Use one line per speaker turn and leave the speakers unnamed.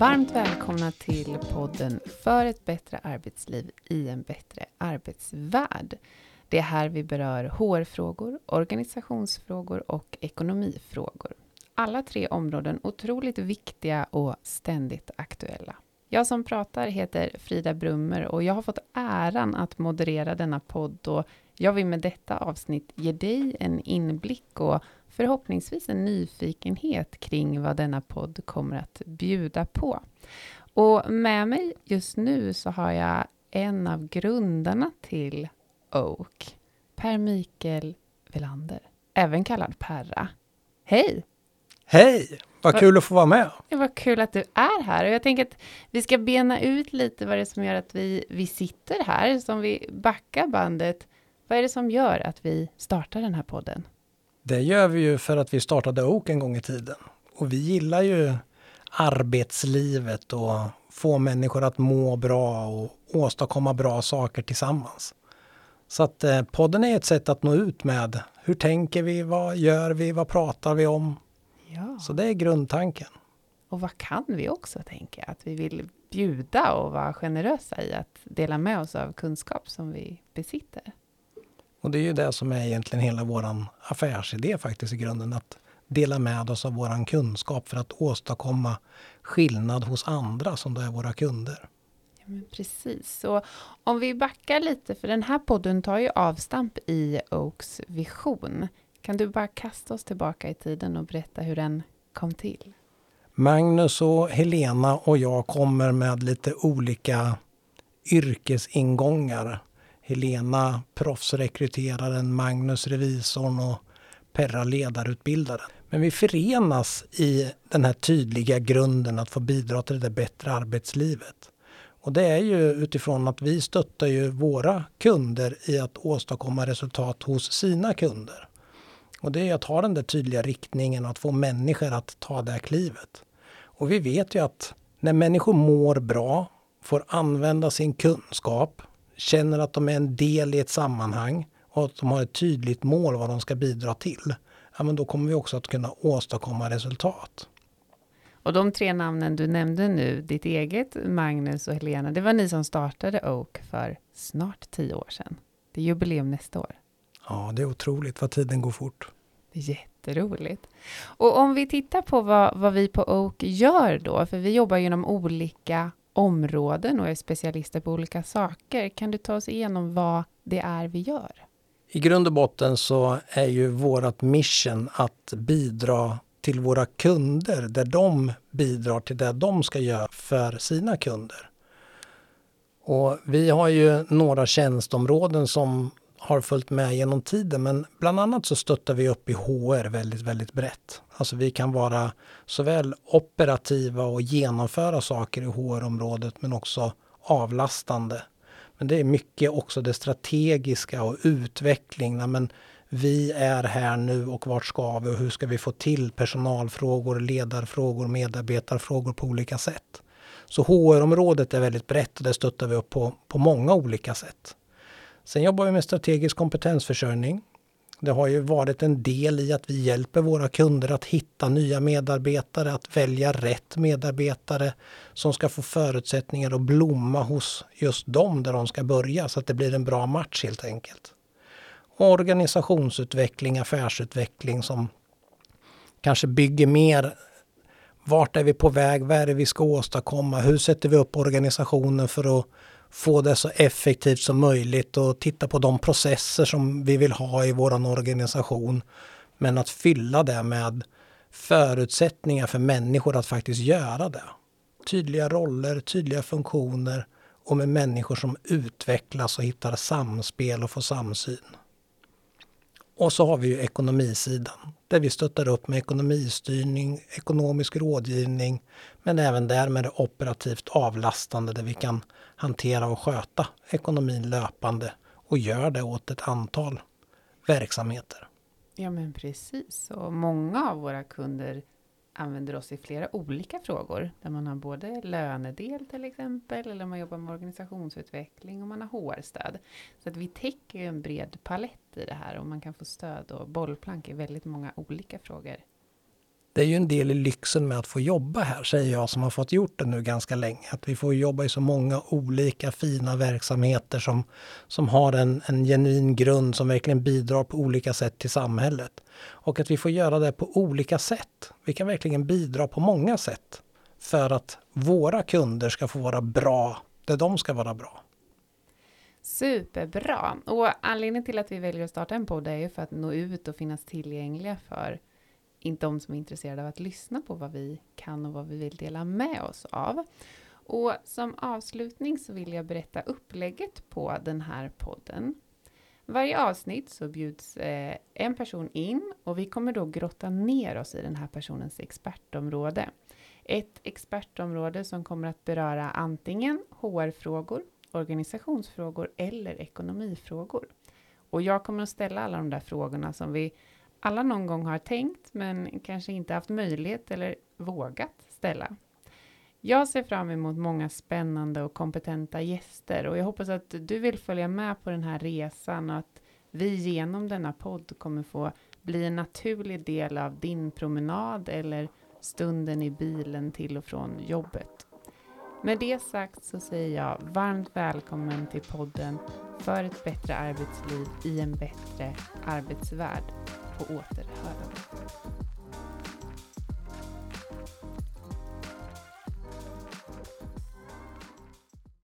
Varmt välkomna till podden För ett bättre arbetsliv i en bättre arbetsvärld. Det är här vi berör HR-frågor, organisationsfrågor och ekonomifrågor. Alla tre områden otroligt viktiga och ständigt aktuella. Jag som pratar heter Frida Brummer och jag har fått äran att moderera denna podd och jag vill med detta avsnitt ge dig en inblick och förhoppningsvis en nyfikenhet kring vad denna podd kommer att bjuda på. Och med mig just nu så har jag en av grundarna till Oak, Per Mikael Velander, även kallad Perra. Hej!
Hej! Vad kul att få vara med.
Det var kul att du är här och jag tänker att vi ska bena ut lite vad det är som gör att vi, vi sitter här, som vi backar bandet. Vad är det som gör att vi startar den här podden?
Det gör vi ju för att vi startade Oak en gång i tiden. Och vi gillar ju arbetslivet och få människor att må bra och åstadkomma bra saker tillsammans. Så att eh, podden är ett sätt att nå ut med hur tänker vi, vad gör vi, vad pratar vi om?
Ja.
Så det är grundtanken.
Och vad kan vi också tänka? Att vi vill bjuda och vara generösa i att dela med oss av kunskap som vi besitter.
Och det är ju det som är egentligen hela vår affärsidé faktiskt i grunden. Att dela med oss av vår kunskap för att åstadkomma skillnad hos andra som då är våra kunder.
Ja, men precis. Så om vi backar lite, för den här podden tar ju avstamp i Oaks vision. Kan du bara kasta oss tillbaka i tiden och berätta hur den kom till?
Magnus och Helena och jag kommer med lite olika yrkesingångar. Helena proffsrekryteraren, Magnus revisorn och Perra ledarutbildaren. Men vi förenas i den här tydliga grunden att få bidra till det bättre arbetslivet. Och det är ju utifrån att vi stöttar ju våra kunder i att åstadkomma resultat hos sina kunder. Och det är att ha den där tydliga riktningen att få människor att ta det här klivet. Och vi vet ju att när människor mår bra, får använda sin kunskap, känner att de är en del i ett sammanhang och att de har ett tydligt mål vad de ska bidra till, ja, men då kommer vi också att kunna åstadkomma resultat.
Och de tre namnen du nämnde nu, ditt eget, Magnus och Helena, det var ni som startade Oak för snart tio år sedan. Det är jubileum nästa år.
Ja, det är otroligt vad tiden går fort.
Det är jätteroligt. Och om vi tittar på vad, vad vi på Oak gör då, för vi jobbar inom olika områden och är specialister på olika saker. Kan du ta oss igenom vad det är vi gör?
I grund och botten så är ju vårt mission att bidra till våra kunder där de bidrar till det de ska göra för sina kunder. Och vi har ju några tjänstområden som har följt med genom tiden men bland annat så stöttar vi upp i HR väldigt, väldigt brett. Alltså vi kan vara såväl operativa och genomföra saker i HR-området men också avlastande. Men det är mycket också det strategiska och utveckling. Men vi är här nu och vart ska vi och hur ska vi få till personalfrågor, ledarfrågor, medarbetarfrågor på olika sätt. Så HR-området är väldigt brett och det stöttar vi upp på, på många olika sätt. Sen jobbar vi med strategisk kompetensförsörjning. Det har ju varit en del i att vi hjälper våra kunder att hitta nya medarbetare, att välja rätt medarbetare som ska få förutsättningar att blomma hos just dem där de ska börja så att det blir en bra match helt enkelt. Och organisationsutveckling, affärsutveckling som kanske bygger mer vart är vi på väg? Vad är det vi ska åstadkomma? Hur sätter vi upp organisationen för att få det så effektivt som möjligt och titta på de processer som vi vill ha i vår organisation. Men att fylla det med förutsättningar för människor att faktiskt göra det. Tydliga roller, tydliga funktioner och med människor som utvecklas och hittar samspel och får samsyn. Och så har vi ju ekonomisidan där vi stöttar upp med ekonomistyrning, ekonomisk rådgivning men även där med det operativt avlastande där vi kan hantera och sköta ekonomin löpande och gör det åt ett antal verksamheter.
Ja men precis och många av våra kunder använder oss i flera olika frågor där man har både lönedel till exempel eller man jobbar med organisationsutveckling och man har HR-stöd. Så att vi täcker en bred palett i det här och man kan få stöd och bollplank i väldigt många olika frågor
det är ju en del i lyxen med att få jobba här, säger jag som har fått gjort det nu ganska länge. Att vi får jobba i så många olika fina verksamheter som, som har en, en genuin grund som verkligen bidrar på olika sätt till samhället. Och att vi får göra det på olika sätt. Vi kan verkligen bidra på många sätt för att våra kunder ska få vara bra där de ska vara bra.
Superbra! Och anledningen till att vi väljer att starta en podd är ju för att nå ut och finnas tillgängliga för inte de som är intresserade av att lyssna på vad vi kan och vad vi vill dela med oss av. Och som avslutning så vill jag berätta upplägget på den här podden. Varje avsnitt så bjuds eh, en person in och vi kommer då grotta ner oss i den här personens expertområde. Ett expertområde som kommer att beröra antingen HR-frågor, organisationsfrågor eller ekonomifrågor. Och jag kommer att ställa alla de där frågorna som vi alla någon gång har tänkt men kanske inte haft möjlighet eller vågat ställa. Jag ser fram emot många spännande och kompetenta gäster och jag hoppas att du vill följa med på den här resan och att vi genom denna podd kommer få bli en naturlig del av din promenad eller stunden i bilen till och från jobbet. Med det sagt så säger jag varmt välkommen till podden för ett bättre arbetsliv i en bättre arbetsvärld på återhörande.